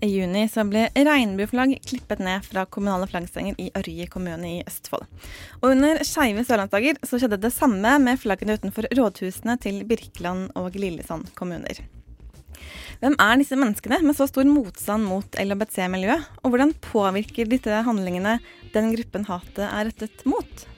I juni så ble regnbueflagg klippet ned fra kommunale flaggstenger i Ørje kommune i Østfold. Og under Skeive sørlandsdager så skjedde det samme med flaggene utenfor rådhusene til Birkeland og Lillesand kommuner. Hvem er disse menneskene med så stor motstand mot LHBT-miljøet, og hvordan påvirker disse handlingene den gruppen hatet er rettet mot?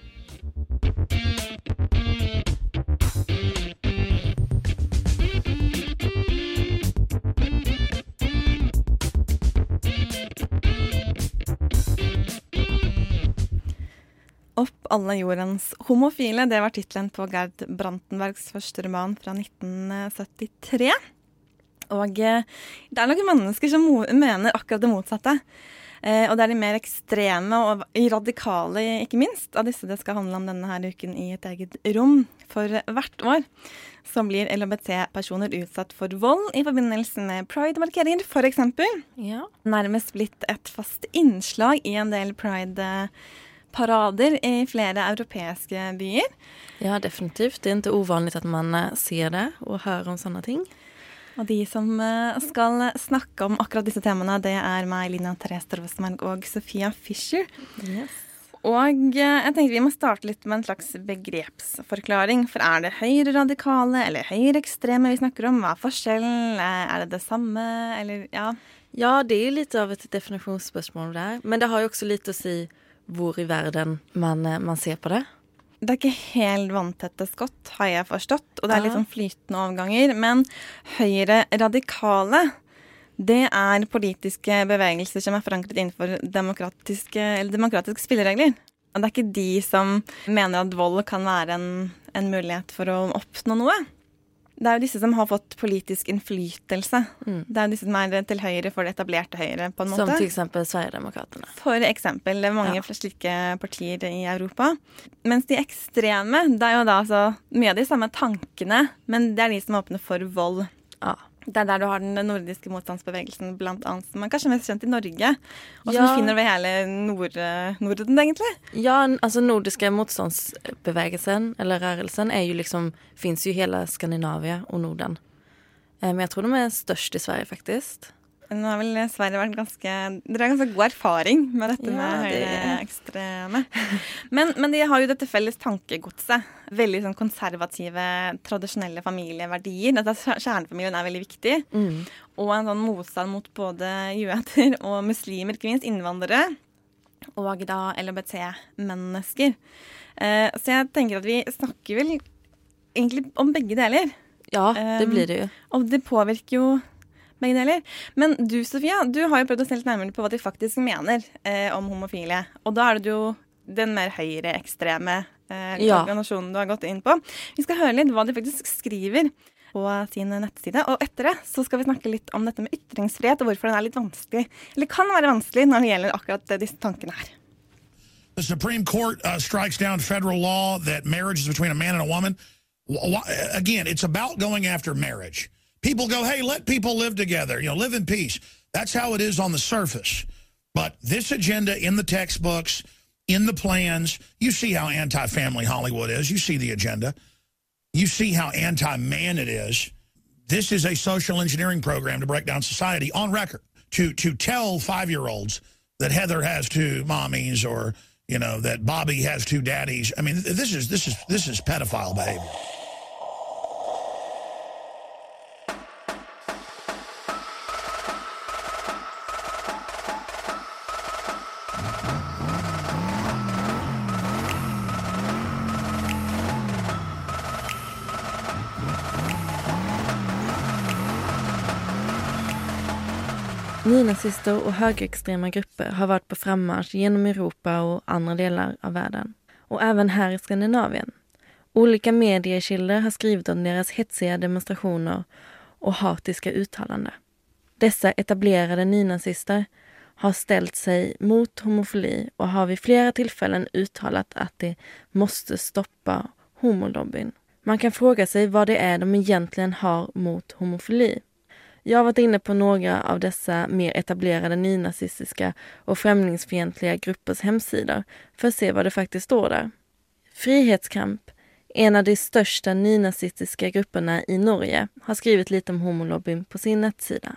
Opp alle jordens homofile, det var tittelen på Gerd Brantenbergs første roman fra 1973. Og eh, det er noen mennesker som mener akkurat det motsatte. Eh, og det er de mer ekstreme og radikale, ikke minst, av disse det skal handle om denne her uken i et eget rom. For hvert år så blir LHBT-personer utsatt for vold i forbindelse med pride-markeringer, f.eks. Ja. Nærmest blitt et fast innslag i en del pride-parader i flere europeiske byer. ja, definitivt. Det er ikke uvanlig at man eh, ser det og hører om sånne ting. Og de som eh, skal snakke om akkurat disse temaene, det er meg, Lina Therese Torvesmark og Sofia Fischer. Og eh, jeg tenkte vi må starte litt med en slags begrepsforklaring. For er det høyreradikale eller høyreekstreme vi snakker om? Hva er forskjellen? Er det det samme, eller ja? Ja, det er jo litt av et definisjonsspørsmål der. Men det har jo også litt å säga var i verden man, eh, man ser på det. Det er ikke helt vanntette skott, har jeg forstått. Og det er litt sånn flytende overganger. Men høyre radikale, det er politiske bevegelser som er forankret innenfor demokratiske, eller demokratiske spilleregler. Og det er ikke de som mener at vold kan være en, en mulighet for å oppnå noe. Det er jo disse som har fått politisk innflytelse. Det er jo disse som er til høyre for det etablerte høyre, på en måte. Som til eksempel Sverigedemokraterna. For eksempel. Det er mange Ja. slike partier i Europa. Mens de ekstreme, det er jo da altså mye av de samme tankene, men det er de som åpner for vold. Ja. Det er der du har den nordiske motstandsbevegelsen, blant annet, som er kanskje mest kjent i Norge. Og som Ja. du finner over hele Nord Norden, egentlig. Ja, altså den nordiske motstandsbevegelsen, eller rørelsen, er jo liksom, Fins jo i hele Skandinavia og Norden. Eh, Men jeg tror de er størst i Sverige faktiskt. Nå har vel Sverige vært ganske Dere har ganske god erfaring med dette Ja, med høyreekstreme. Men, men de har jo dette felles tankegodset. Veldig sånn konservative, tradisjonelle familieverdier. Dette Kjernefamilien er veldig viktig. Og en sånn motstand mot både jøder og muslimer, ikke minst innvandrere. Og da LHBT-mennesker. Eh, så jeg tenker at vi snakker vel egentlig om begge deler. Ja, det Um, blir det jo. Og det påvirker jo begge deler. Men du Sofia, du har jo prøvd å se litt nærmere på hva de faktisk mener eh, om homofile. Og da er det jo den mer høyreekstreme eh, Ja. organisasjonen du har gått inn på. Vi skal høre litt hva de faktisk skriver på sin nettside. Og etter det så skal vi snakke litt om dette med ytringsfrihet, og hvorfor den er litt vanskelig, eller kan være vanskelig, når det gjelder akkurat eh, disse tankene her. The Supreme Court uh, strikes down federal law that marriage is between a man and a woman. Again, it's about going after marriage. People go, hey, let people live together, you know, live in peace. That's how it is on the surface. But this agenda in the textbooks, in the plans, you see how anti family Hollywood is. You see the agenda. You see how anti man it is. This is a social engineering program to break down society on record. To to tell five year olds that Heather has two mommies or you know that Bobby has two daddies. I mean, this is this is this is pedophile behavior. Nynazister och högerextrema grupper har varit på frammarsch genom Europa och andra delar av världen. Och även här i Skandinavien. Olika mediekilder har skrivit om deras hetsiga demonstrationer och hatiska uttalanden. Dessa etablerade nynazister har ställt sig mot homofili och har vid flera tillfällen uttalat att de måste stoppa homolobbyn. Man kan fråga sig vad det är de egentligen har mot homofili. Jag har varit inne på några av dessa mer etablerade nynazistiska och främlingsfientliga gruppers hemsidor för att se vad det faktiskt står där. Frihetskamp, en av de största nynazistiska grupperna i Norge, har skrivit lite om homolobbyn på sin nettsida.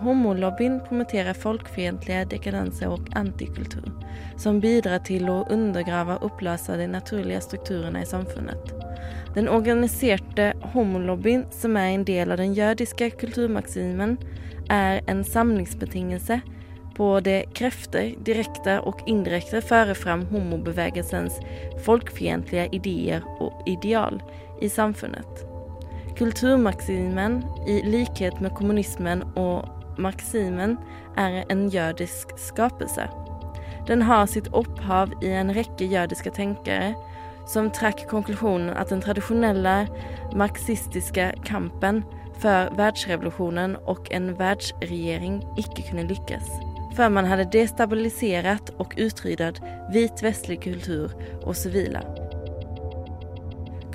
Homolobbyn promoterar folkfientliga dekadenser och antikultur som bidrar till att undergrave och upplösa de naturliga strukturerna i samfunnet. Den organiserte homolobbyn, som är en del av den jødiske kulturmaximen, är en samlingsbetingelse på de krefter, direkte och indirekte fører fram homobevegelsens folkfientliga idéer och ideal i samfunnet. Kulturmaximen, i likhet med kommunismen och marximen, er en jødisk skapelse. Den har sitt opphav i en rekke jødiske tenkere som trakk konklusjonen at den tradisjonelle marxistiske kampen for verdensrevolusjonen og en verdensregjering ikke kunne lykkes, før man hadde destabilisert og utryddet hvit vestlig kultur og sivile.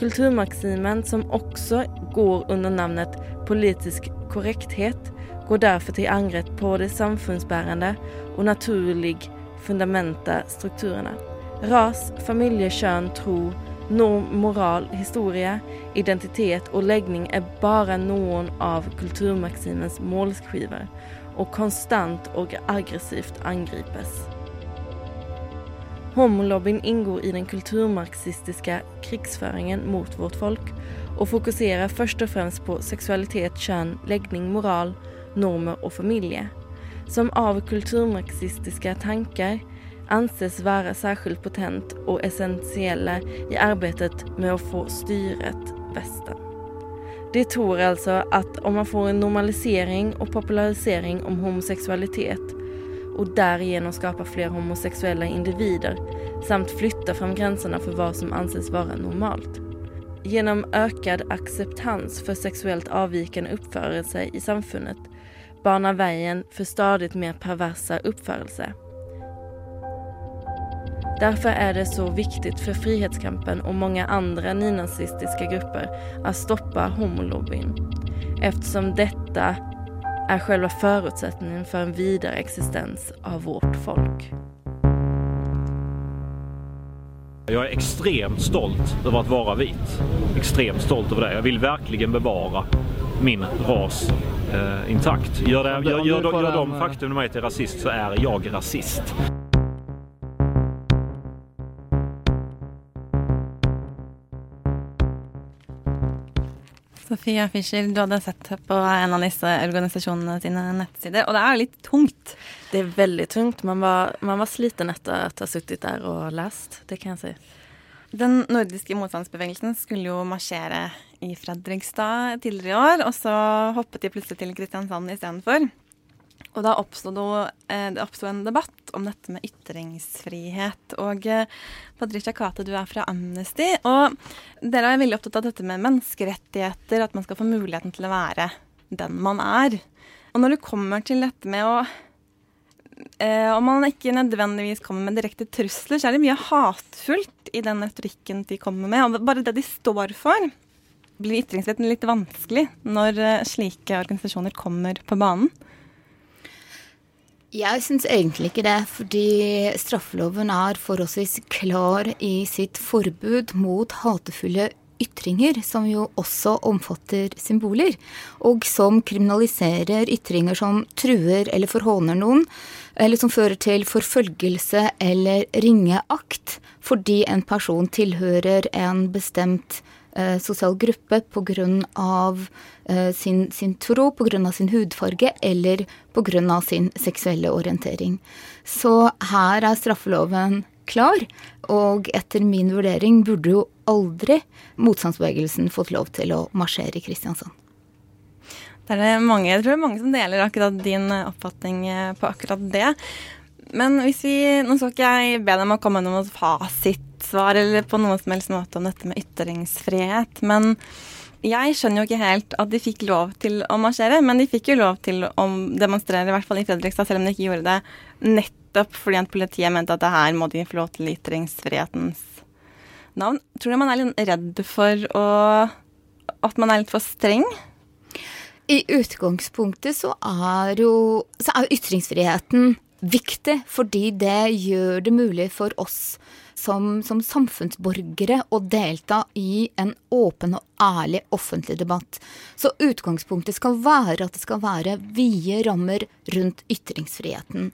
Kulturmaximen, som også går under navnet politisk korrekthet, går derfor til angrep på de samfunnsbærende og naturlig fundamenta strukturene. Ras, familje, kjønn, tro, norm, moral, historie, identitet og legning er bare noen av kulturmaximens målskivor og konstant og aggressivt angripes. Homolobbyen ingår i den kulturmarxistiske krigsføringen mot vårt folk og fokuserer først og fremst på sexualitet, kön, läggning, moral, normer og familie som av kulturmarxistiske tanker anses være særskilt potent og essensielle i arbeidet med å få styret Vesten. Det tror altså at om man får en normalisering og popularisering om homoseksualitet, og derigjennom skapa flere homoseksuelle individer samt flytta fram grensene for hva som anses være normalt. Genom økt acceptans for sexuellt avvikende oppførelse i samfundet banar veien for stadig mer perverse oppførelse. Derfor er det så viktig for frihetskampen og mange andre nynazistiske grupper å stoppe homolobbyn, eftersom dette er selve forutsetningen for en videre eksistens av vårt folk. Jeg er ekstremt stolt over å være hvit. Ekstremt stolt over det. Jeg vil virkelig bevare min ras eh, intakt. Gör, det, gör, gör, gör, gör de faktum mig till rasist så är jag rasist. Sofia Fischer, du hadde sett på en av disse organisasjonene sine nettsider, og det er jo litt tungt. Det er veldig tungt. Man var, man var sliten etter å ha sittet der og lest, det kan jeg si. Den nordiske motstandsbevegelsen skulle jo marsjere i Fredrikstad tidligere i år, og så hoppet de plutselig til Kristiansand istedenfor. Og da oppsto eh, det oppstod en debatt om dette med ytringsfrihet. Og eh, Patricia Kate, du er fra Amnesty, og dere er veldig opptatt av dette med menneskerettigheter, at man skal få muligheten til å være den man er. Og når det kommer til dette med å eh, Om man ikke nødvendigvis kommer med direkte trusler, så er det mye hatfullt i den retorikken de kommer med. Og bare det de står for, blir ytringsfriheten litt vanskelig når eh, slike organisasjoner kommer på banen? Jeg syns egentlig ikke det, fordi straffeloven er forholdsvis klar i sitt forbud mot hatefulle ytringer, som jo også omfatter symboler, og som kriminaliserer ytringer som truer eller forhåner noen, eller som fører til forfølgelse eller ringeakt fordi en person tilhører en bestemt eh, sosial gruppe pga. Eh, sin, sin tro, pga. sin hudfarge eller pga. sin seksuelle orientering. Så her er straffeloven klar, og etter min vurdering burde jo aldri motstandsbevegelsen fått lov til å marsjere i Kristiansand. Det er mange, jeg tror det er mange som deler akkurat din oppfatning eh, på akkurat det. Men hvis vi Nå skal ikke jeg be deg om å komme med noe fasitsvar eller på noen som helst måte om dette med ytringsfrihet, men jeg skjønner jo ikke helt at de fikk lov til å marsjere, men de fikk jo lov til å demonstrere, i hvert fall i Fredrikstad, selv om de ikke gjorde det nettopp fordi at politiet mente at det her må de få lov til ytringsfrihetens navn. Tror du man er litt redd for å At man er litt for streng? I utgangspunktet så er jo så er ytringsfriheten viktig, fordi det gjør det mulig for oss som, som, samfunnsborgere å delta i en åpen og ærlig offentlig debatt. Så utgangspunktet skal være at det skal være vide rammer rundt ytringsfriheten.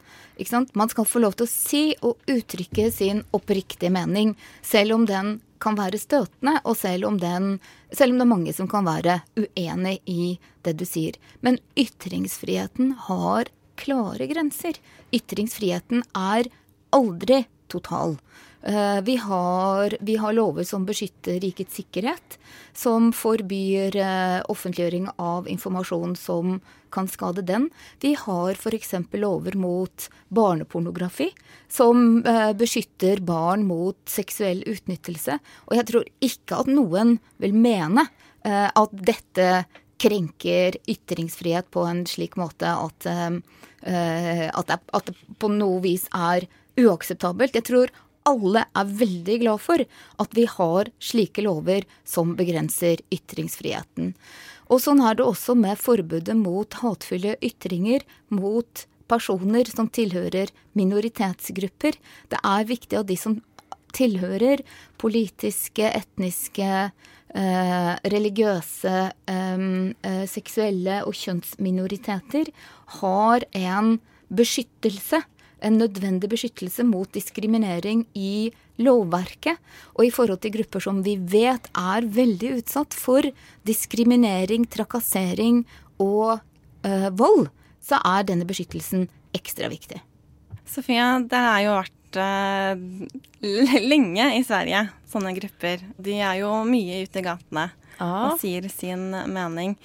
Man skal få lov til å si og uttrykke sin oppriktige mening, selv om den kan være støtende, og selv om, den, selv om det er mange som kan være uenig i det du sier. Men ytringsfriheten har klare grenser. Ytringsfriheten er aldri total. Eh, vi har, vi har, lover som beskytter rikets sikkerhet, som forbyr eh, offentliggjøring av informasjon som kan skade den. Vi har f.eks. lover mot barnepornografi, som eh, beskytter barn mot seksuell utnyttelse. Og jeg tror ikke at noen vil mene at dette krenker ytringsfrihet på en slik måte at, at, det, at det på noe vis er uakseptabelt. Jeg tror alle er veldig glad for at vi har slike lover som begrenser ytringsfriheten. Og sånn er det også med forbudet mot hatefulle ytringer mot personer som tilhører minoritetsgrupper. Det er viktig at de som tilhører politiske, etniske, eh, religiøse, eh, eh, seksuelle og kjønnsminoriteter, har en beskyttelse en nødvendig beskyttelse mot diskriminering i lovverket, og i forhold til grupper som vi vet er veldig utsatt for diskriminering, trakassering og eh, vold, så er denne beskyttelsen ekstra viktig. Sofia, det har jo vært lenge i Sverige, sånne grupper. De er jo mye ute i gatene ah. og sier sin mening.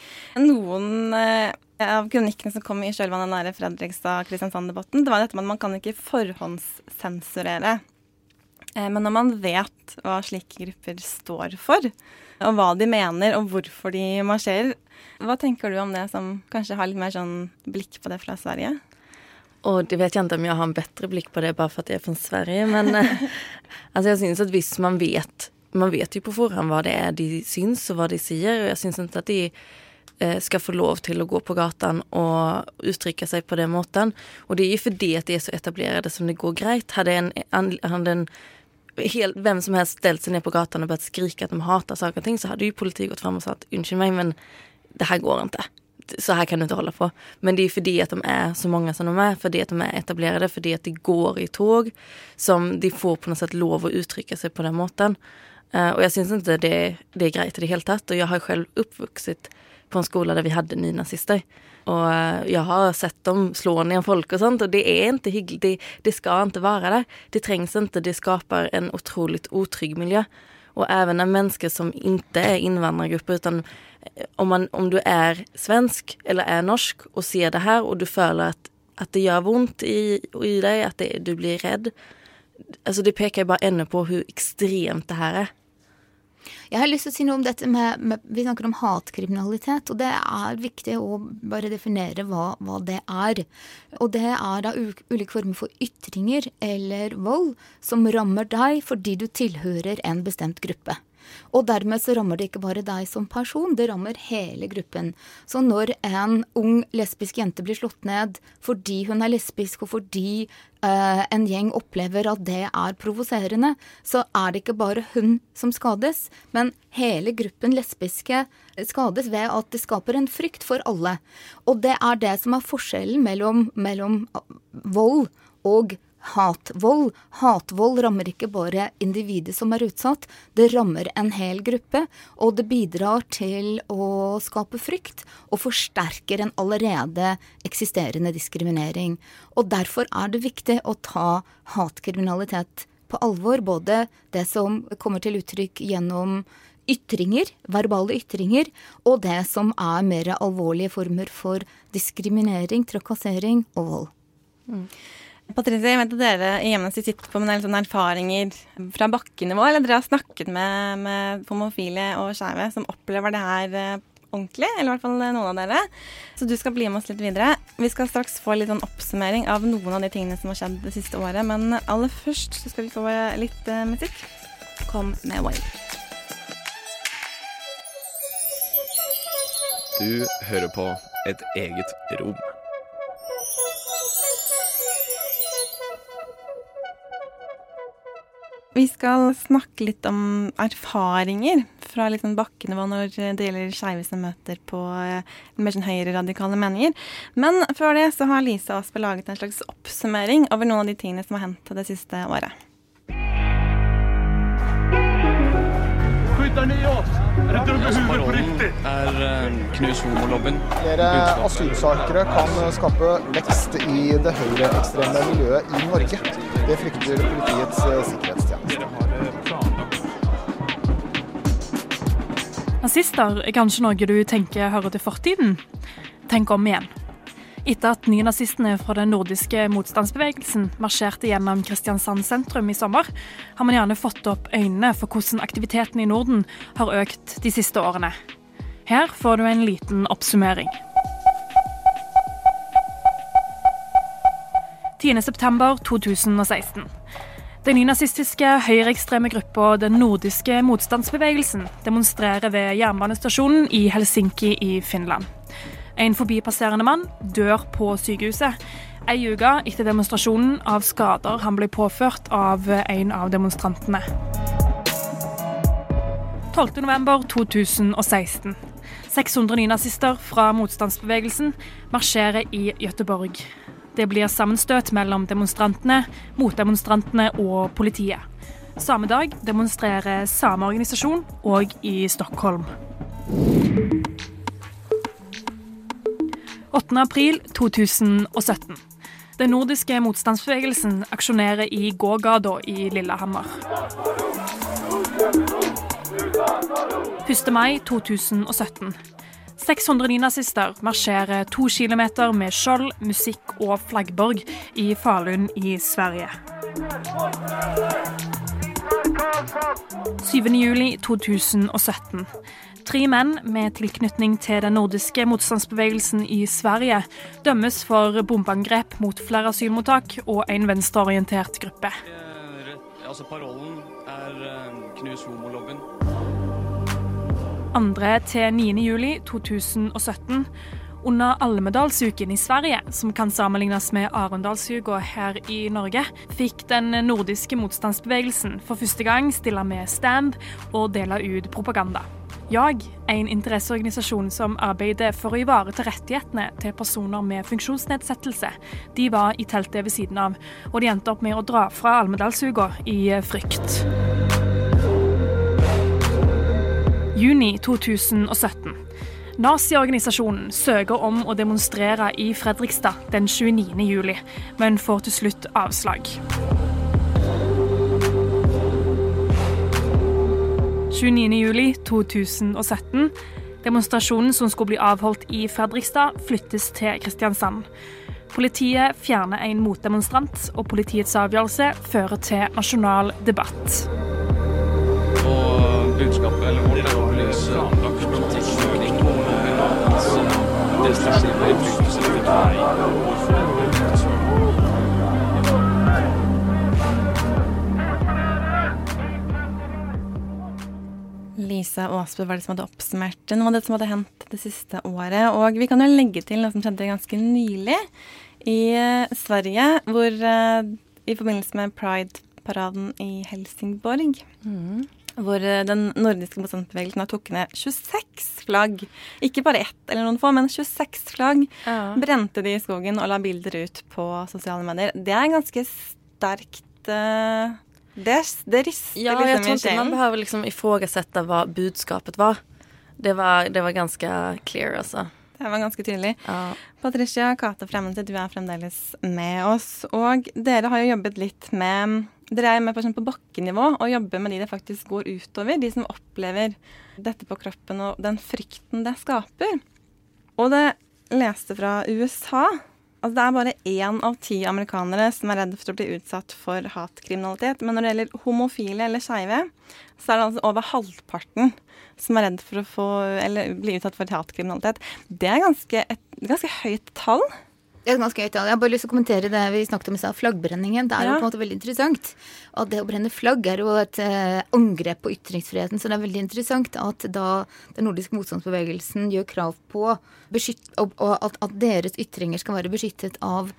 Noen øh, av kronikkene som kom i kjølvannet av Fredrikstad-Kristiansand-debatten, det var dette med at man kan ikke forhåndssensurere. Eh, men når man vet hva slike grupper står for, og hva de mener, og hvorfor de marsjerer, hva tenker du om det som kanskje har litt mer sånn blikk på det fra Sverige? Og det vet jeg ikke om jeg har en bedre blikk på det bare for at jeg er fra Sverige, men eh, altså jeg synes at hvis man vet Man vet jo på forhånd hva det er de syns, og hva de sier, og jeg syns ikke at de Eh, skal få lov til å gå på gatan og uttrykke seg på den måten. Og det er jo fordi at de er så etablerte som det går greit. Hadde en, hadde en helt, hvem som helst stelt seg ned på gatan og begynt skrike at de hater saker og ting, så hadde jo politiet gått fram og sagt unnskyld meg, men det her går ikke. Så her kan du ikke holde på. Men det er fordi at de er så mange som de er, fordi at de er etablerte, fordi at de går i tog, som de får på noe sett lov å uttrykke seg på den måten. Uh, og jeg syns ikke det, det, er greit i det hele tatt. Og jeg har selv oppvokst på en skole der vi hadde nynazister. Og eh, jeg har sett dem slå ned folk og sånt, og det er ikke hyggelig. Det, det skal ikke være der. Det trengs ikke. Det skaper en utrolig utrygg miljø. Og even når mennesker som ikke er innvandrergrupper, om, man, om, du er svensk eller er norsk og ser det her, og du føler at, at det gjør vondt i, i deg, at det, du blir redd Altså, det peker bare enda på hvor ekstremt det her er. Jeg har lyst til å si noe om dette med, med Vi snakker om hatkriminalitet, og det er viktig å bare definere hva, hva det er. Og det er da ulike former for ytringer eller vold som rammer deg fordi du tilhører en bestemt gruppe. Og dermed så rammer det ikke bare deg som person, det rammer hele gruppen. Så når en ung lesbisk jente blir slått ned fordi hun er lesbisk, og fordi uh, en gjeng opplever at det er provoserende, så er det ikke bare hun som skades, men hele gruppen lesbiske skades ved at det skaper en frykt for alle. Og det er det som er forskjellen mellom, mellom vold og hatvold. Hatvold rammer ikke bare individet som er utsatt, det rammer en hel gruppe. Og det bidrar til å skape frykt, og forsterker en allerede eksisterende diskriminering. Og derfor er det viktig å ta hatkriminalitet på alvor. Både det som kommer til uttrykk gjennom ytringer, verbale ytringer, og det som er mer alvorlige former for diskriminering, trakassering og vold. Mm. Patricia, jeg vet at dere i hjemmet sitter på med erfaringer fra bakkenivå. Eller dere har snakket med, med homofile og skeive som opplever det her eh, ordentlig. Eller i hvert fall noen av dere. Så du skal bli med oss litt videre. Vi skal straks få litt sånn oppsummering av noen av de tingene som har skjedd det siste året. Men aller først så skal vi få litt uh, musikk. Kom med Wave. Du hører på Et eget rom. Vi skal snakke litt om erfaringer fra liksom bakkenivå når det gjelder skeive som møter på eh, mer sånn høyreradikale meninger. Men før det så har Lise Aspe laget en slags oppsummering over noen av de tingene som har hendt det siste året. Er eh, knus homolobbyen. Flere asylsakere kan skape vekst i det høyreekstreme miljøet i Norge. Det frykter Politiets eh, sikkerhetstjeneste. Nazister er kanskje noe du tenker hører til fortiden. Tenk om igjen. Etter at nynazistene fra den nordiske motstandsbevegelsen marsjerte gjennom Kristiansand sentrum i sommer, har man gjerne fått opp øynene for hvordan aktiviteten i Norden har økt de siste årene. Her får du en liten oppsummering. 10.9.2016. Den nynazistiske høyreekstreme gruppa Den nordiske motstandsbevegelsen demonstrerer ved jernbanestasjonen i Helsinki i Finland. En forbipasserende mann dør på sykehuset. Ei uke etter demonstrasjonen av skader han ble påført av en av demonstrantene. 12.11.2016. 600 nynazister fra motstandsbevegelsen marsjerer i Gøteborg. Det blir sammenstøt mellom demonstrantene, motdemonstrantene og politiet. Samme dag demonstrerer samme organisasjon òg i Stockholm. 8. april 2017. Den nordiske motstandsbevegelsen aksjonerer i gågata i Lillehammer. 1. mai 2017. 600 nynazister marsjerer to kilometer med skjold, musikk og flaggborg i Falun i Sverige. 7. juli 2017. Tre menn med tilknytning til den nordiske motstandsbevegelsen i Sverige dømmes for bombeangrep mot flere asylmottak og en venstreorientert gruppe. Altså, parollen er eh, knus homolobbyen. 2. til 9. juli 2017. Under Almedalsuken i Sverige, som kan sammenlignes med Arendalsuka her i Norge, fikk den nordiske motstandsbevegelsen for første gang stille med stand og dele ut propaganda. JAG, en interesseorganisasjon som arbeider for å ivareta rettighetene til personer med funksjonsnedsettelse, de var i teltet ved siden av, og de endte opp med å dra fra Almedalsuka i frykt. Juni 2017. Naziorganisasjonen søker om å demonstrere i Fredrikstad den 29. juli, men får til slutt avslag. 29. juli 2017. Demonstrasjonen som skulle bli avholdt i Fredrikstad, flyttes til Kristiansand. Politiet fjerner en motdemonstrant, og politiets avgjørelse fører til nasjonal debatt. Budskapet eller vårt er å destruktive innflytelser. Lisa Aasbø var det som hadde oppsummert noe av det som hadde hendt det siste året. Og vi kan jo legge til noe som skjedde ganske nylig i eh, Sverige, hvor eh, i forbindelse med Pride-paraden i Helsingborg hvor eh, den nordiske motstandsbevegelsen har tok ned 26 flagg. Ikke bare ett eller noen få, men 26 flagg. Brente de i skogen og la bilder ut på sosiale medier. Det er ganske sterkt eh, det, det rister Ja, liksom jag Jeg tror man behøver liksom ifrågasette hva budskapet var. Det var, det var ganske clear altså. Det var ganske tydelig. Ja. Patricia Kate Fremmede, du er fremdeles med oss. Og dere har jo jobbet litt med Dere er med på, sånn på bakkenivå og jobber med de det faktisk går utover. De som opplever dette på kroppen og den frykten det skaper. Og det leste fra USA Altså, det er bare én av ti amerikanere som er redd for å bli utsatt for hatkriminalitet. Men når det gjelder homofile eller skeive, så er det altså over halvparten som er redd for å få, bli utsatt for hatkriminalitet. Det er ganske, et ganske høyt tall. Er ganske. Jeg har bare lyst til å kommentere det vi snakket om i stad, flaggbrenningen. Det er jo på en måte veldig interessant. At det å brenne flagg er jo et eh, angrep på ytringsfriheten. Så det er veldig interessant at da den nordiske motstandsbevegelsen gjør krav på beskytt, og, og at, at deres ytringer skal være beskyttet av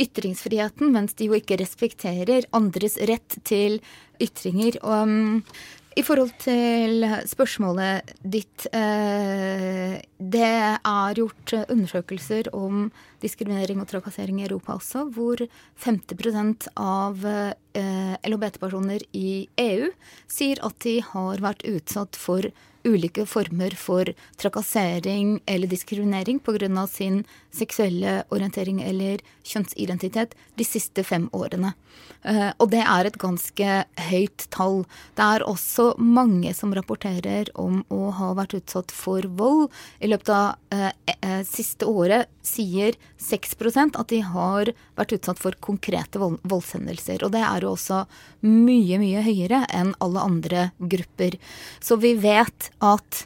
ytringsfriheten, mens de jo ikke respekterer andres rett til ytringer. Og, um, i forhold til spørsmålet ditt eh, Det er gjort undersøkelser om diskriminering og trakassering i Europa også, hvor 50 av eh, LHBT-personer i EU sier at de har vært utsatt for ulike former for trakassering eller diskriminering pga. sin seksuelle orientering eller kjønnsidentitet de siste fem årene. Eh, og det er et ganske høyt tall. Det er også mange som rapporterer om å ha vært utsatt for vold. I løpet av eh, eh, siste året sier 6 at de har vært utsatt for konkrete vold, voldshendelser. Og det er jo også mye, mye høyere enn alle andre grupper. Så vi vet at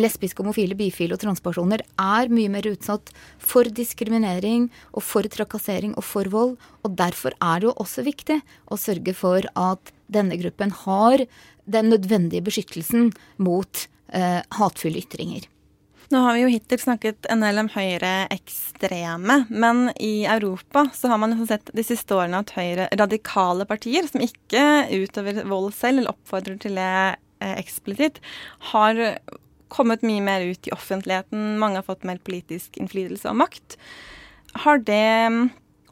lesbiske, homofile, bifile og transpersoner er mye mer utsatt for diskriminering og for trakassering og for vold. Og derfor er det jo også viktig å sørge for at denne gruppen har den nødvendige beskyttelsen mot eh, hatefulle ytringer. Nå har vi jo hittil snakket en del om høyreekstreme, men i Europa så har man sett de siste årene at høyre radikale partier, som ikke utøver vold selv eller oppfordrer til det eh, eksplisitt, har kommet mye mer ut i offentligheten. Mange har fått mer politisk innflytelse og makt. Har det mm,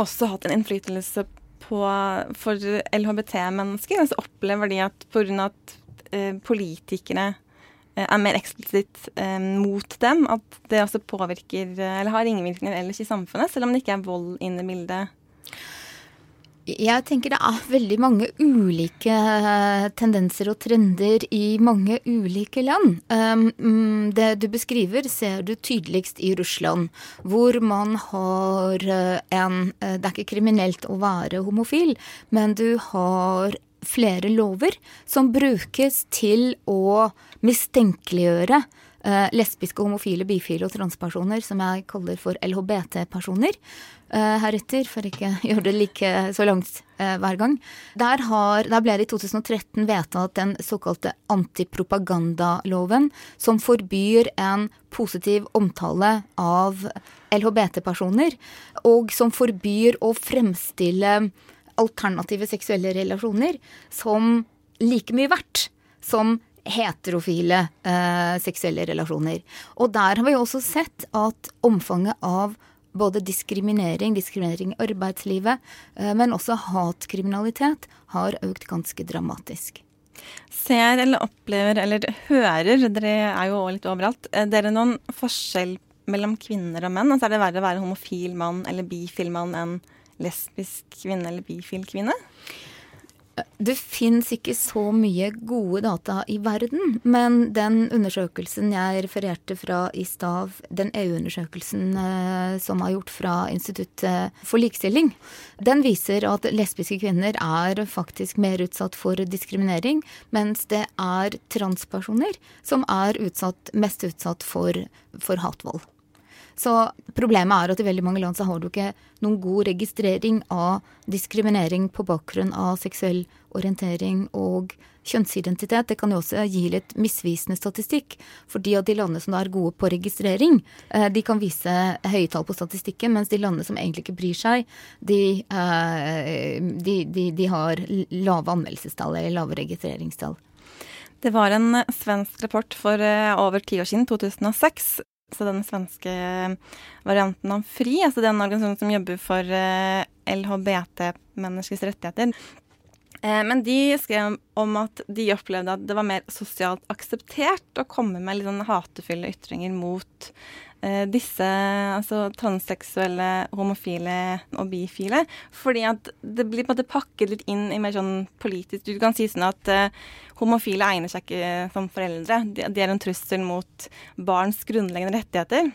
også hatt en innflytelse på, for LHBT-mennesker? Altså opplever de at pga. at eh, politikere eh, er mer eksplisitt eh, mot dem, at det også påvirker eh, eller har ringvirkninger ellers i samfunnet, selv om det ikke er vold inne i bildet? Jeg tenker det er veldig mange ulike eh, tendenser og trender i mange ulike land. Um, mm, det du beskriver, ser du tydeligst i Russland, hvor man har eh, en eh, Det er ikke kriminelt å være homofil, men du har flere lover som brukes til å mistenkeliggjøre lesbiske, homofile, bifile og transpersoner, som jeg kaller for LHBT-personer, eh, heretter, for ikke å gjøre det like så langt eh, hver gang. Der, har, der ble det i 2013 vedtatt den såkalte antipropagandaloven, som forbyr en positiv omtale av LHBT-personer, og som forbyr å fremstille alternative seksuelle relasjoner som like mye verdt som heterofile eh, seksuelle relasjoner. Og der har vi også sett at omfanget av både diskriminering, diskriminering i arbeidslivet, eh, men også hatkriminalitet har økt ganske dramatisk. Ser eller opplever eller hører, dere er jo litt overalt, er dere noen forskjell mellom kvinner og menn? Altså er det verre å være homofil mann eller bifil mann enn lesbisk kvinne eller bifil kvinne? Det fins ikke så mye gode data i verden, men den undersøkelsen jeg refererte fra i stad, den EU-undersøkelsen eh, som er gjort fra Instituttet for likestilling, den viser at lesbiske kvinner er faktisk mer utsatt for diskriminering, mens det er transpersoner som er utsatt, mest utsatt for, for hatvold. Så problemet er at i veldig mange land så har du ikke noen god registrering av diskriminering på bakgrunn av seksuell orientering og kjønnsidentitet. Det kan jo også gi litt misvisende statistikk. Fordi av de landene som er gode på registrering, eh, de kan vise høye tall på statistikken, mens de landene som egentlig ikke bryr seg, de, eh, de, de, de har lave anmeldelsestall eller lave registreringstall. Det var en svensk rapport for eh, over ti år siden, 2006. Så den svenske varianten av FRI, altså den organisasjonen som jobber for eh, LHBT-menneskers rettigheter, Eh, Men de skrev om at de opplevde at det var mer sosialt akseptert å komme med litt sånn hatefulle ytringer mot eh, disse altså transseksuelle, homofile og bifile. Fordi at det blir på en måte pakket litt inn i mer sånn politisk Du kan si sånn at eh, homofile egner seg ikke som foreldre. De, de er en trussel mot barns grunnleggende rettigheter.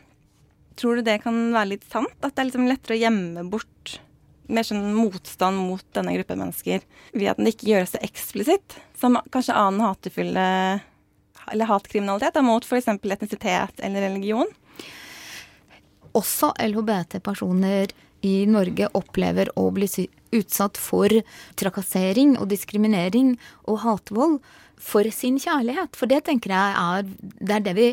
Tror du det kan være litt sant? At det er liksom lettere å gjemme bort mer sånn motstand mot denne gruppen mennesker ved at den ikke gjøres så eksplisitt som kanskje annen hatefulle eller hatkriminalitet mot f.eks. etnisitet eller religion? Også LHBT-personer i Norge opplever å bli utsatt for trakassering og diskriminering og hatvold for sin kjærlighet. For det tenker jeg er det, er det vi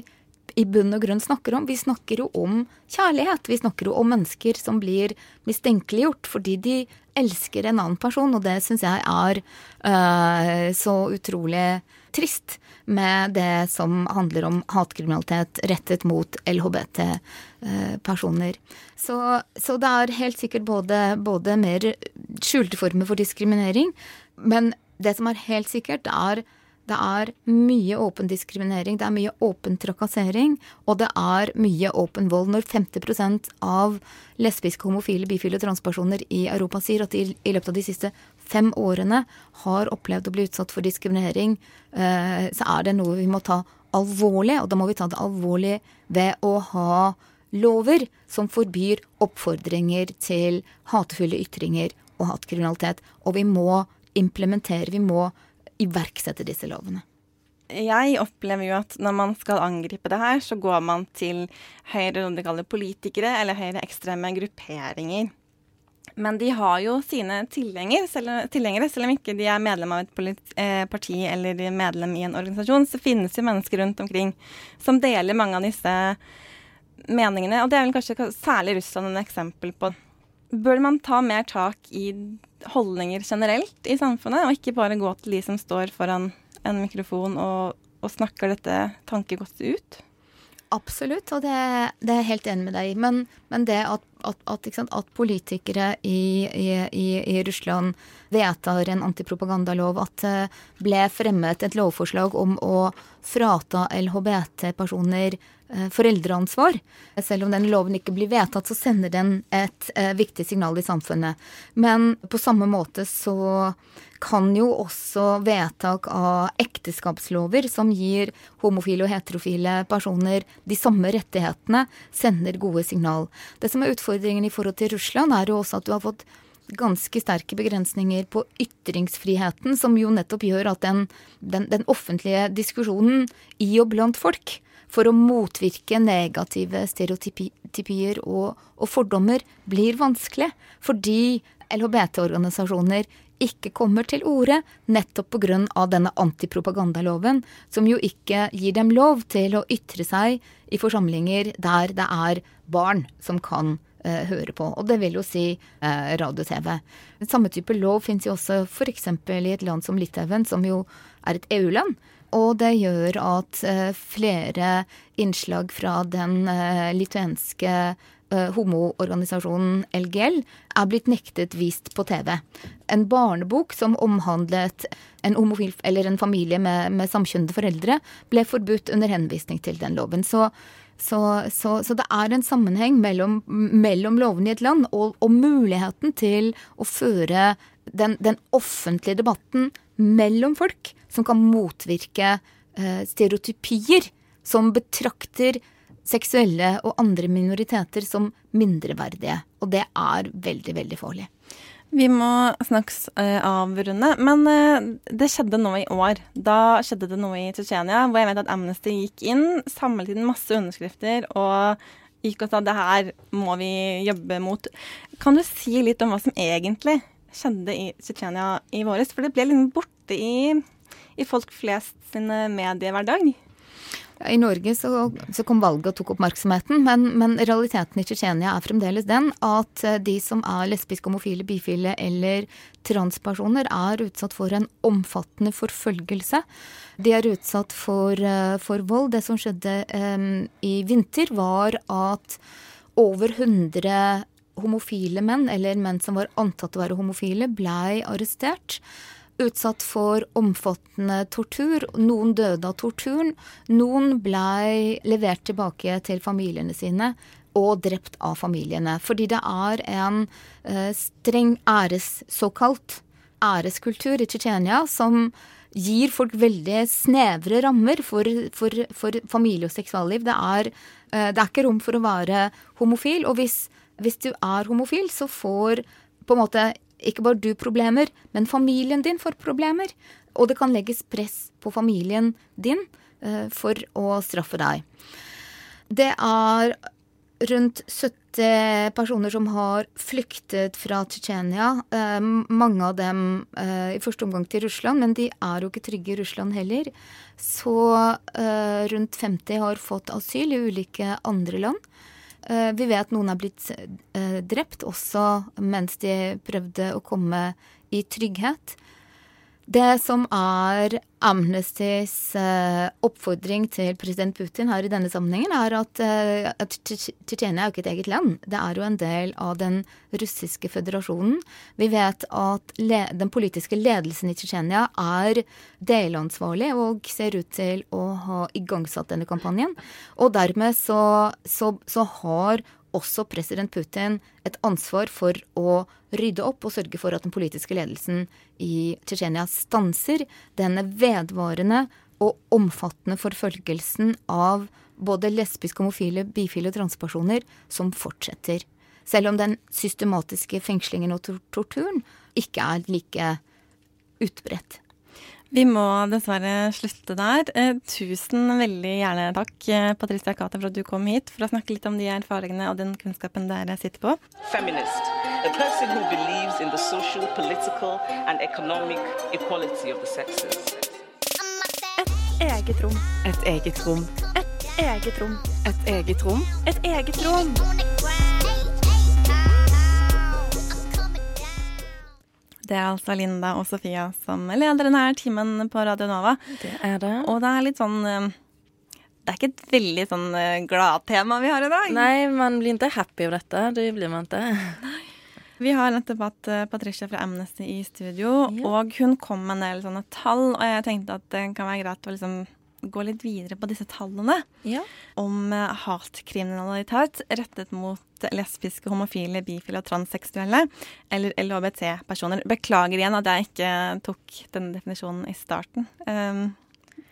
i bunn og grunn snakker om. Vi snakker jo om kjærlighet. Vi snakker jo om mennesker som blir mistenkeliggjort fordi de elsker en annen person, og det syns jeg er øh, så utrolig trist med det som handler om hatkriminalitet rettet mot LHBT-personer. Så, så, det er helt sikkert både, både mer skjulte former for diskriminering, men det som er helt sikkert, er det er mye åpen diskriminering, det er mye åpen trakassering, og det er mye åpen vold. Når 50% av lesbiske, homofile, bifile og transpersoner i Europa sier at de i løpet av de siste fem årene har opplevd å bli utsatt for diskriminering, eh, så er det noe vi må ta alvorlig, og da må vi ta det alvorlig ved å ha lover som forbyr oppfordringer til hatefulle ytringer og hatkriminalitet. Og vi må implementere, vi må iverksette disse lovene? Jeg opplever jo at når man skal angripe det her, så går man til høyre politikere eller høyreekstreme grupperinger. Men de har jo sine tilhengere, selv, tilhengere, selv om ikke de er medlem av et eh, parti eller medlem i en organisasjon. Så finnes jo mennesker rundt omkring som deler mange av disse meningene. Og det er vel kanskje særlig Russland en eksempel på. Bør man ta mer tak i holdninger generelt i samfunnet, og ikke bare gå til de som står foran en mikrofon og, og snakker dette tankegodset ut? Absolutt, og det, det, er jeg helt enig med deg i. Men, men, det at, at, at, at politikere i, i, i, Russland vedtar en antipropagandalov, at det ble fremmet et lovforslag om å frata LHBT-personer Eh, foreldreansvar. Selv om den loven ikke blir vedtatt, så sender den et eh, viktig signal i samfunnet. Men på samme måte så kan jo også vedtak av ekteskapslover som gir homofile og heterofile personer de samme rettighetene, sender gode signal. Det som er utfordringen i forhold til Russland, er jo også at du har fått ganske sterke begrensninger på ytringsfriheten, som jo nettopp gjør at den, den, den offentlige diskusjonen i og blant folk for å motvirke negative stereotypier og, og fordommer blir vanskelig, fordi LHBT-organisasjoner ikke kommer til orde nettopp pga. denne antipropagandaloven, som jo ikke gir dem lov til å ytre seg i forsamlinger der det er barn som kan uh, høre på. Og det vil jo si eh, radio-TV. Samme type lov fins jo også f.eks. i et land som Litauen, som jo er et EU-land. Og det gjør at eh, flere innslag fra den eh, lituenske eh, homoorganisasjonen LGL er blitt nektet vist på TV. En barnebok som omhandlet en homofil eller en familie med, med samkjønnede foreldre, ble forbudt under henvisning til den loven. Så, så, så, så det er en sammenheng mellom, mellom lovene i et land og, og muligheten til å føre den, den offentlige debatten mellom folk som kan motvirke eh, stereotypier som betrakter seksuelle og andre minoriteter som mindreverdige. Og det er veldig, veldig farlig. Vi må snakkes uh, avrunde, men uh, det skjedde noe i år. Da skjedde det noe i Tsjetsjenia hvor jeg vet at Amnesty gikk inn, samlet inn masse underskrifter og gikk og sa det her må vi jobbe mot. Kan du si litt om hva som egentlig skjedde i Tsjetsjenia i våres? For det ble litt borte i i folk flest sin mediehverdag? I Norge så, så, kom valget og tok oppmerksomheten, men, men realiteten i Tsjetsjenia er fremdeles den at eh, de som er lesbiske, homofile, bifile eller transpersoner, er utsatt for en omfattende forfølgelse. De er utsatt for, eh, for vold. Det som skjedde um, i vinter, var at over 100 homofile menn, eller menn som var antatt å være homofile, blei arrestert utsatt for omfattende tortur. Noen døde av torturen. Noen blei levert tilbake til familiene sine og drept av familiene. Fordi det er en uh, streng æres, såkalt æreskultur i Tsjetsjenia som gir folk veldig snevre rammer for, for, for familie og seksualliv. Det er, eh, det er, ikke rom for å være homofil. Og hvis, hvis du er homofil, så får på en måte ikke bare du problemer, men familien din får problemer. Og det kan legges press på familien din uh, for å straffe deg. Det er rundt 70 personer som har flyktet fra Tsjetsjenia. Eh, mange av dem eh, i første omgang til Russland, men de er jo ikke trygge i Russland heller. Så eh, rundt 50 har fått asyl i ulike andre land. Eh, vi vet noen er blitt eh, drept også mens de prøvde å komme i trygghet. Det som er Amnestys uh, oppfordring til president Putin her i denne sammenhengen, er at, uh, at Tsjetsjenia er jo ikke et eget land. Det er jo en del av den russiske føderasjonen. Vi vet at den politiske ledelsen i Tsjetsjenia er delansvarlig og ser ut til å ha igangsatt denne kampanjen. Og dermed så, så, så har også president Putin et ansvar for å rydde opp og sørge for at den politiske ledelsen i Tsjetsjenia stanser denne vedvarende og omfattende forfølgelsen av både lesbiske, homofile, bifile og transpersoner som fortsetter. Selv om den systematiske fengslingen og torturen ikke er like utbredt. Vi må dessverre slutte der. Eh, tusen veldig gjerne takk, eh, Patricia Kate, for at du kom hit for å snakke litt om de erfaringene og den kunnskapen dere sitter på. Feminist. A person who believes in the social, political and economic equality of the sexes. Et eget rom. Et eget rom. Et eget rom. Et eget rom. Et eget rom. Det er altså Linda og Sofia som leder denne timen på Radio Nova. Det er det. Og det er litt sånn eh, Det er ikke et veldig sånn eh, gladtema vi har i dag. Nei, man blir ikke happy av dette. Det blir man ikke. Vi har nettopp hatt eh, Patricia fra Amnesty i studio, ja. og hun kom med en del sånne tall, og jeg tenkte at det kan være greit å liksom gå litt videre på disse tallene ja. om hatkriminalitet rettet mot lesbiske, homofile, bifile og transseksuelle eller LHBT-personer. Beklager igjen at jeg ikke tok denne definisjonen i starten. Um,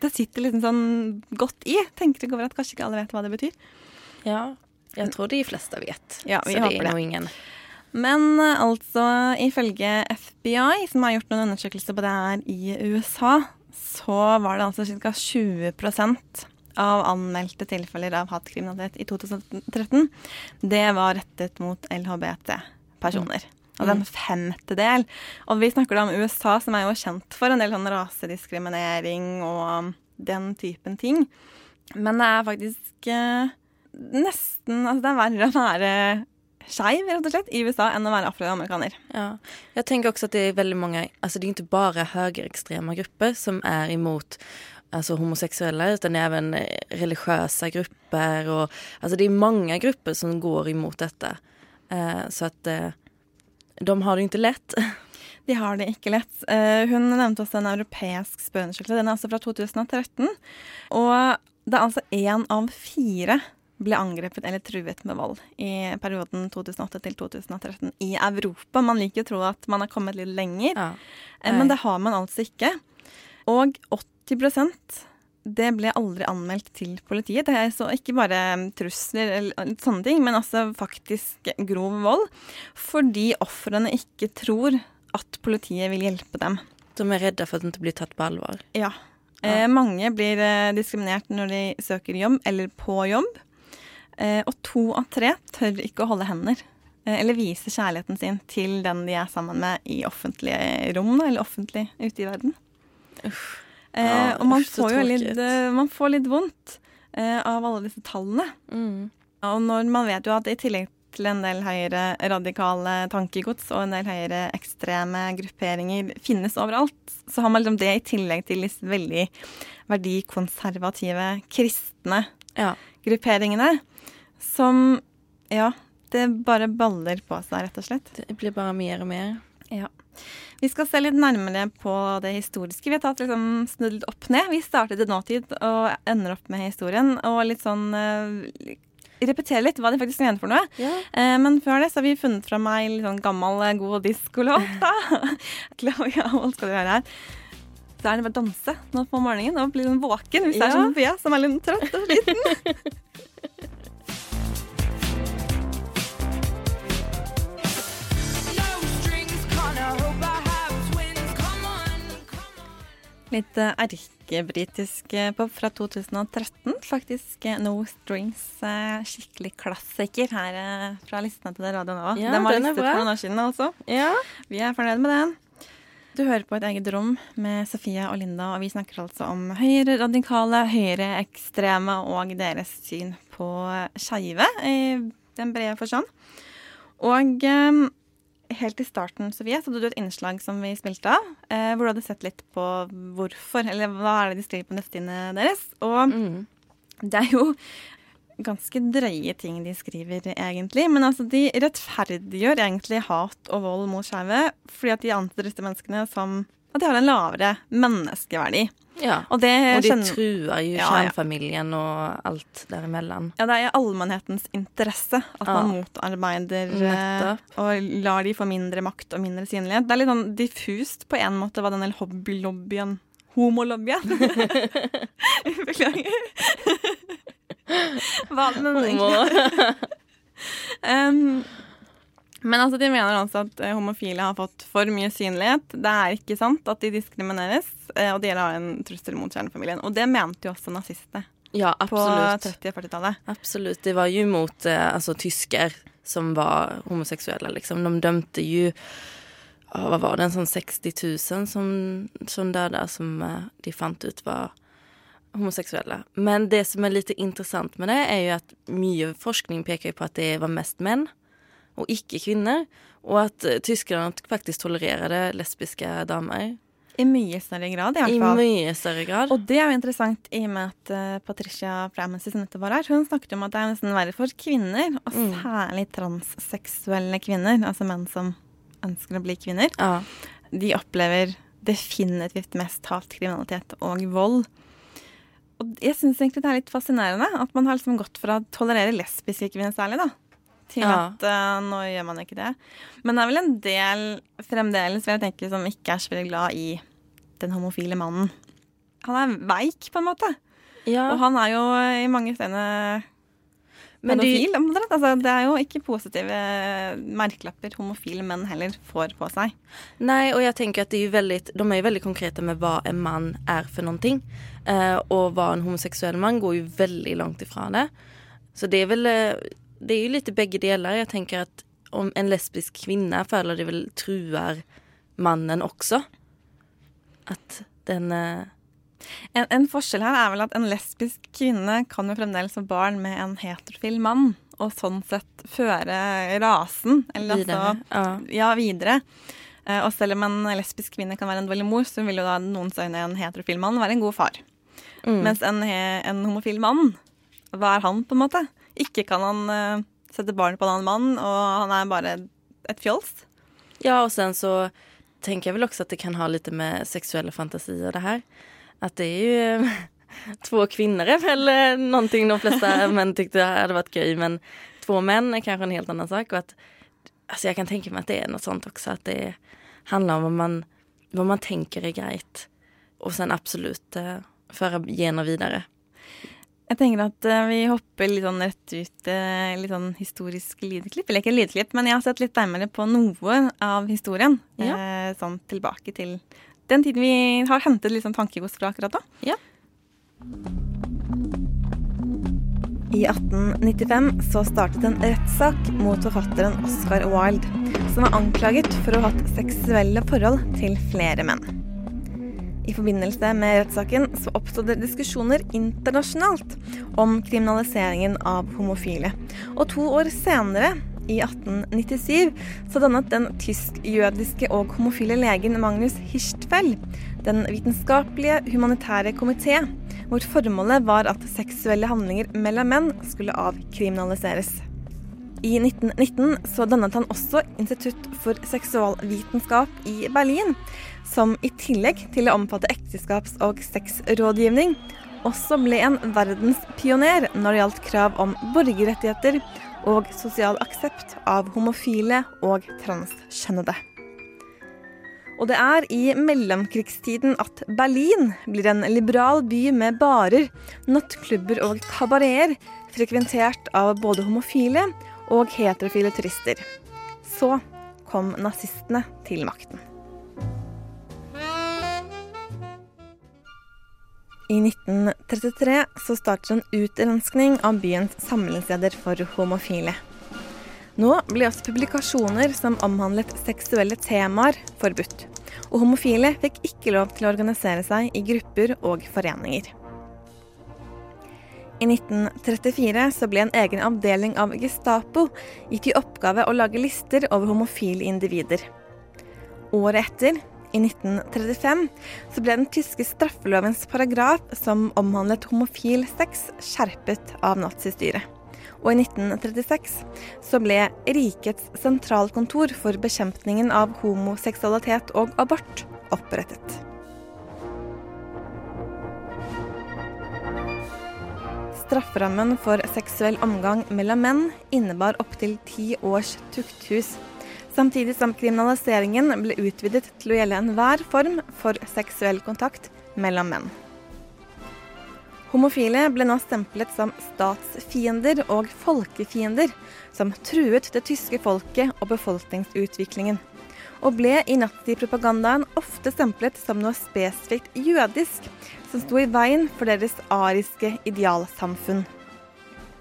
det sitter liksom sånn godt i. Tenker ikke over at kanskje ikke alle vet hva det betyr. Ja, jeg tror de fleste vet. Ja, vi så håper det. ingen. Men altså, ifølge FBI, som har gjort noen undersøkelser på det her i USA, så var det altså ca. 20 av anmeldte tilfeller av hatkriminalitet i 2013, det var rettet mot LHBT-personer. Mm. er en femtedel. Og vi snakker da om USA, som er jo kjent for en del sånn rasediskriminering og den typen ting. Men det er faktisk eh, nesten Altså, det er verre å være skeiv rett og slett, i USA enn å være afroamerikaner. Ja. Jeg tenker også at det er veldig mange Altså det er ikke bare høyreekstreme grupper som er imot alltså homosexuella utan även eh, religiösa grupper och alltså det är många grupper som går emot detta. Eh, så att eh, de har det ikke lett. De har det ikke lett. Hun nevnte også en europeisk spørreundersøkelse. Den er altså fra 2013. Og det er altså én av fire ble angrepet eller truet med vold i perioden 2008 til 2013 i Europa. Man liker å tro at man har kommet litt lenger, ja. Eh, men det har man altså ikke. Og 80% det ble aldri anmeldt til politiet. Det er så ikke bare trusler eller sånne ting, men altså faktisk grov vold. Fordi ofrene ikke tror at politiet vil hjelpe dem. De er redde for at de blir tatt på alvor? Ja. ja. Eh, mange blir eh, diskriminert når de søker jobb, eller på jobb. Eh, og to av tre tør ikke å holde hender. Eh, eller vise kjærligheten sin til den de er sammen med i offentlige rom, eller offentlig ute i verden. Uff. Eh, og man får jo litt, eh, man får litt vondt eh, av alle disse tallene. Mm. Og når man vet jo at i tillegg til en del høyere radikale tankegods og en del høyere ekstreme grupperinger finnes overalt, så har man liksom det i tillegg til disse veldig verdikonservative, kristne ja. grupperingene, som ja, det bare baller på seg, rett og slett. Det blir bare mer og mer. Ja. Vi skal se litt nærmere på det historiske. Vi har tatt liksom snudd opp ned. Vi startet i nåtid og ender opp med historien. Og litt sånn uh, repetere litt hva de faktisk mener for noe. Ja. Uh, men før det så har vi funnet fra meg litt sånn gammel, eh, god diskolåt. Claudia, hva skal du høre her? Så er det bare å danse nå på morgenen og bli sånn våken hvis det er Ja. sånn Sofia som er litt trøtt og sliten. Litt eh, erkebritisk pop fra 2013. Faktisk eh, No Strings. eh, skikkelig klassiker her fra listene til Radio Nova. Ja, den var listet for noen år siden også. Ja. Vi er fornøyd med den. Du hører på et eget rom med Sofie og Linda, og vi snakker altså om høyre radikale, høyre ekstreme og deres syn på skeive i den brede forstand. Og helt i starten, Sofie, så hadde du et innslag som vi spilte av, eh, hvor du hadde sett litt på hvorfor, eller hva er det de skriver på nettsidene deres. Og det er jo ganske drøye ting de skriver, egentlig. Men altså, de rettferdiggjør egentlig hat og vold mot skeive fordi at de anser disse menneskene som at de har en lavere menneskeverdi. Ja. Og, det Og de skjønner- truer jo Ja, ja. og alt derimellom. Ja, det er i allmennhetens interesse at Ja. man motarbeider eh, Nettopp. og lar de få mindre makt og mindre synlighet. Det er litt sånn diffust på en måte hva denne hobbylobbyen Homolobbyen. Beklager. Hva den egentlig um, Men altså, de mener altså at eh, homofile har fått for mye synlighet. Det er ikke sant at de diskrimineres, eh, og det har en trussel mot kjernefamilien. Og det mente jo også nazistene. Ja. På 30- og 40-tallet. Absolutt. Det var jo mot altså, tysker som var homoseksuelle, Liksom. De dømte jo Hva var det, en sånn 60 000 som, som døde, som eh, de fant ut var homoseksuelle. Men det som er litt interessant med det er jo at mye forskning peker på at det var mest män och ikke kvinner, og at tyskerne faktisk tolererer det lesbiske damer. I mye større grad, i hvert I mye større grad. Og det er jo interessant i og med at eh, Patricia Framancy, som nettopp var her, hun snakket om at det er nesten verre for kvinner, og Mm. særlig transseksuelle kvinner, altså menn som ønsker å bli kvinner. De opplever definitivt mest hatkriminalitet og vold. Og jeg syns egentlig det er litt fascinerende at man har liksom gått fra å tolerere lesbiske kvinner særlig, da, til Ja. at uh, nå gjør man ikke det. Men det er vel en del fremdeles vil jeg tenke, som ikke er så veldig glad i den homofile mannen. Han er veik, på en måte. Og han er jo i mange steder pedofil. omtrent. Altså, det er jo ikke positive merkelapper homofile menn heller får på seg. Nei, og jeg tenker at det er ju väldigt, de er jo veldig konkrete med hva en mann er for noen ting. Eh, og hva en homoseksuell mann går jo veldig langt ifra det. Så det er eh, det är ju lite bägge delar. Jag tänker att om en lesbisk kvinna føler det väl truar mannen också. Att den... Eh, En, en forskjell her er vel at en lesbisk kvinne kan jo fremdeles få barn med en heterofil mann, og sånn sett føre rasen eller Videre, altså, ja. videre. Eh, og selv om en lesbisk kvinne kan være en dårlig mor, så vil jo da noens øyne en heterofil mann være en god far. Mm. Mens en, en homofil mann, hva er han på en måte? Ikke kan han eh, sette barn på en annen mann, og han er bare et fjols. Ja, og sen så tenker jeg vel også at det kan ha litt med seksuelle fantasier det her. At det er jo två kvinner er vel noe någonting de fleste menn tykte hadde vært gøy men två menn er kanskje en helt annen sak. Og at, altså jeg kan tenke meg at det er noe sånt også, at det handler om hva man, hva man tenker er greit. og sen absolutt uh, føre gener vidare. Jeg tenker at eh, vi hopper litt sånn rett ut eh, litt sånn historisk lydklipp. Eller ikke lydklipp, men jeg har sett litt nærmere på noe av historien. Ja. Eh, sånn tilbake til den tiden vi har hentet litt sånn tankegods fra akkurat da. Ja. I 1895 så startet en rettssak mot forfatteren Oscar Wilde, som var anklaget for å ha hatt seksuelle forhold til flere menn. I forbindelse med rettssaken så oppstod det diskusjoner internasjonalt om kriminaliseringen av homofile. Og to år senere, i 1897, så dannet den tysk-jødiske og homofile legen Magnus Hirstfeld, den vitenskapelige humanitære komité, hvor formålet var at seksuelle handlinger mellom menn skulle avkriminaliseres. I 1919 så dannet han også Institutt for seksualvitenskap i Berlin, som i tillegg til å omfatte ekteskaps- og sexrådgivning, også ble en verdenspioner når det gjaldt krav om borgerrettigheter og sosial aksept av homofile og transkjønnede. Og det er i mellomkrigstiden at Berlin blir en liberal by med barer, nattklubber og kabareter, frekventert av både homofile og heterofile turister. Så kom nazistene til makten. I 1933 så starter en utrenskning av byens samlingsleder for homofile. Nå ble også publikasjoner som omhandlet seksuelle temaer, forbudt. Og homofile fikk ikke lov til å organisere seg i grupper og foreninger. I 1934 så ble en egen avdeling av Gestapo gitt i oppgave å lage lister over homofile individer. Året etter, i 1935, så ble den tyske straffelovens paragraf som omhandlet homofil sex, skjerpet av nazistyret. Og i 1936 så ble Rikets sentralkontor for bekjempningen av homoseksualitet og abort opprettet. Strafferammen for seksuell omgang mellom menn innebar opptil ti års tukthus, samtidig som kriminaliseringen ble utvidet til å gjelde enhver form for seksuell kontakt mellom menn. Homofile ble nå stemplet som statsfiender og folkefiender, som truet det tyske folket og befolkningsutviklingen, og ble i nazipropagandaen ofte stemplet som noe spesifikt jødisk, som sto i veien for deres ariske idealsamfunn.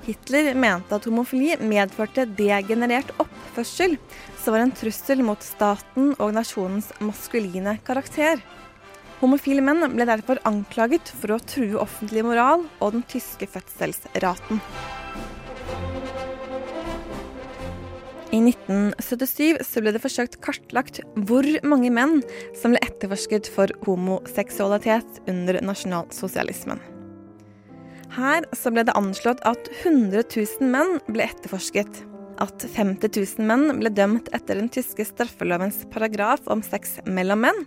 Hitler mente at homofili medførte degenerert oppførsel, som var en trussel mot staten og nasjonens maskuline karakter. Homofile menn ble derfor anklaget for å true offentlig moral og den tyske fødselsraten. I 1977 så ble det forsøkt kartlagt hvor mange menn som ble etterforsket for homoseksualitet under nasjonalsosialismen. Her så ble det anslått at 100 000 menn ble etterforsket, at 50 000 menn ble dømt etter den tyske straffelovens paragraf om sex mellom menn,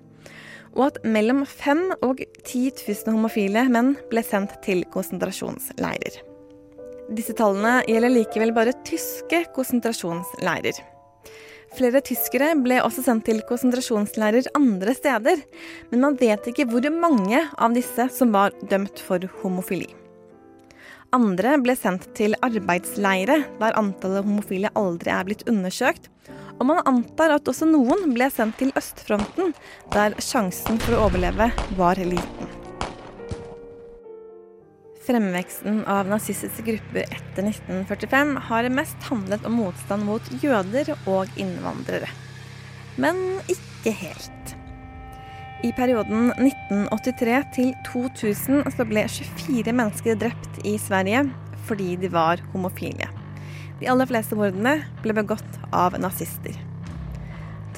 og at mellom 5 og 10 000 homofile menn ble sendt til konsentrasjonsleirer. Disse tallene gjelder likevel bare tyske konsentrasjonsleirer. Flere tyskere ble også sendt til konsentrasjonsleirer andre steder, men man vet ikke hvor mange av disse som var dømt for homofili. Andre ble sendt til arbeidsleire, der antallet homofile aldri er blitt undersøkt. Og man antar at også noen ble sendt til østfronten, der sjansen for å overleve var liten. Fremveksten av nazistiske grupper etter 1945 har mest handlet om motstand mot jøder og innvandrere. Men ikke helt. I perioden 1983 til 2000 så ble 24 mennesker drept i Sverige fordi de var homofile. De aller fleste mordene ble begått av nazister.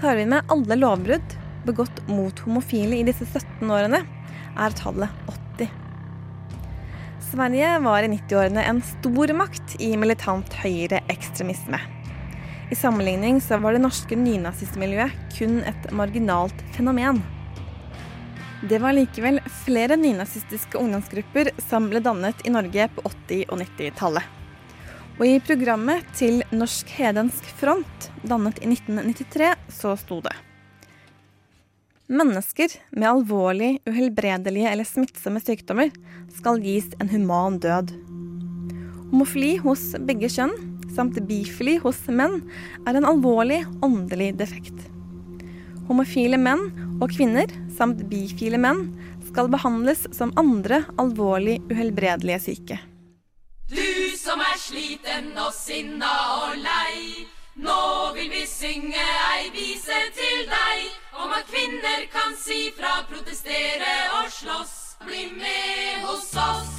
Tar vi med alle lovbrudd begått mot homofile i disse 17 årene, er tallet 80. Sverige var i 90-årene en stor makt i militant høyreekstremisme. I sammenligning så var det norske nynazistmiljøet kun et marginalt fenomen. Det var likevel flere nynazistiske ungdomsgrupper som ble dannet i Norge på 80- og 90-tallet. Og i programmet til Norsk Hedensk Front, dannet i 1993, så sto det Mennesker med alvorlig, uhelbredelige eller smittsomme sykdommer skal gis en human død. Homofili hos begge kjønn samt bifili hos menn er en alvorlig åndelig defekt. Homofile menn og kvinner samt bifile menn skal behandles som andre alvorlig uhelbredelige syke. Du som er sliten og sinna og lei. Nå vil vi synge ei vise til deg kvinner kan si fra, protestere og slåss. Bli med hos oss.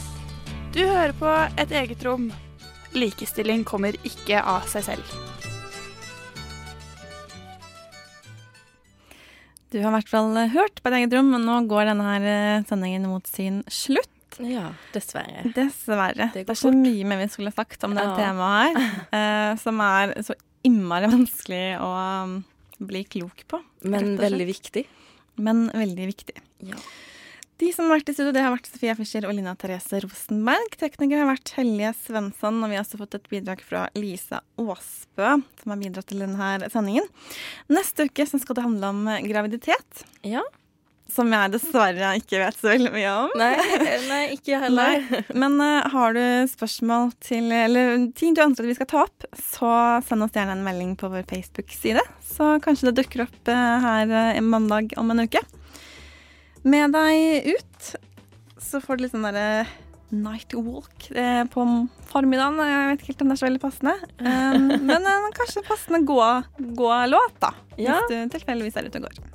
Du hører på Et eget rom. Likestilling kommer ikke av seg selv. Du har i hvert fall hørt på et eget rom, men nå går denne her eh, sendingen mot sin slutt. Ja, dessverre. Dessverre. Det Det, er så fort. mye mer vi skulle sagt om det Ja. temaet her, eh, som er så innmari vanskelig å um, bli klok på. Men veldig viktig. Men veldig viktig. Ja. De som har vært i studio, det har vært Sofia Fischer og Lina Therese Rosenberg. Tekniker har vært Helje Svensson, og vi har også fått et bidrag fra Lisa Aasbø, som har bidratt til denne sendingen. Neste uke skal det handle om graviditet. Ja. Som jeg dessverre ikke vet så veldig mye om. Nei, nei ikke heller. Nei. Men uh, har du spørsmål til Eller ting du ønsker at vi skal ta opp, så send oss gjerne en melding på vår Facebook-side. Så kanskje det dukker opp uh, her uh, en mandag om en uke. Med deg ut så får du litt sånn derre night walk på formiddagen. Jeg vet ikke helt om det er så veldig passende. Men kanskje passende gå-låt, gå da. Ja. Hvis du tilfeldigvis er ute og går.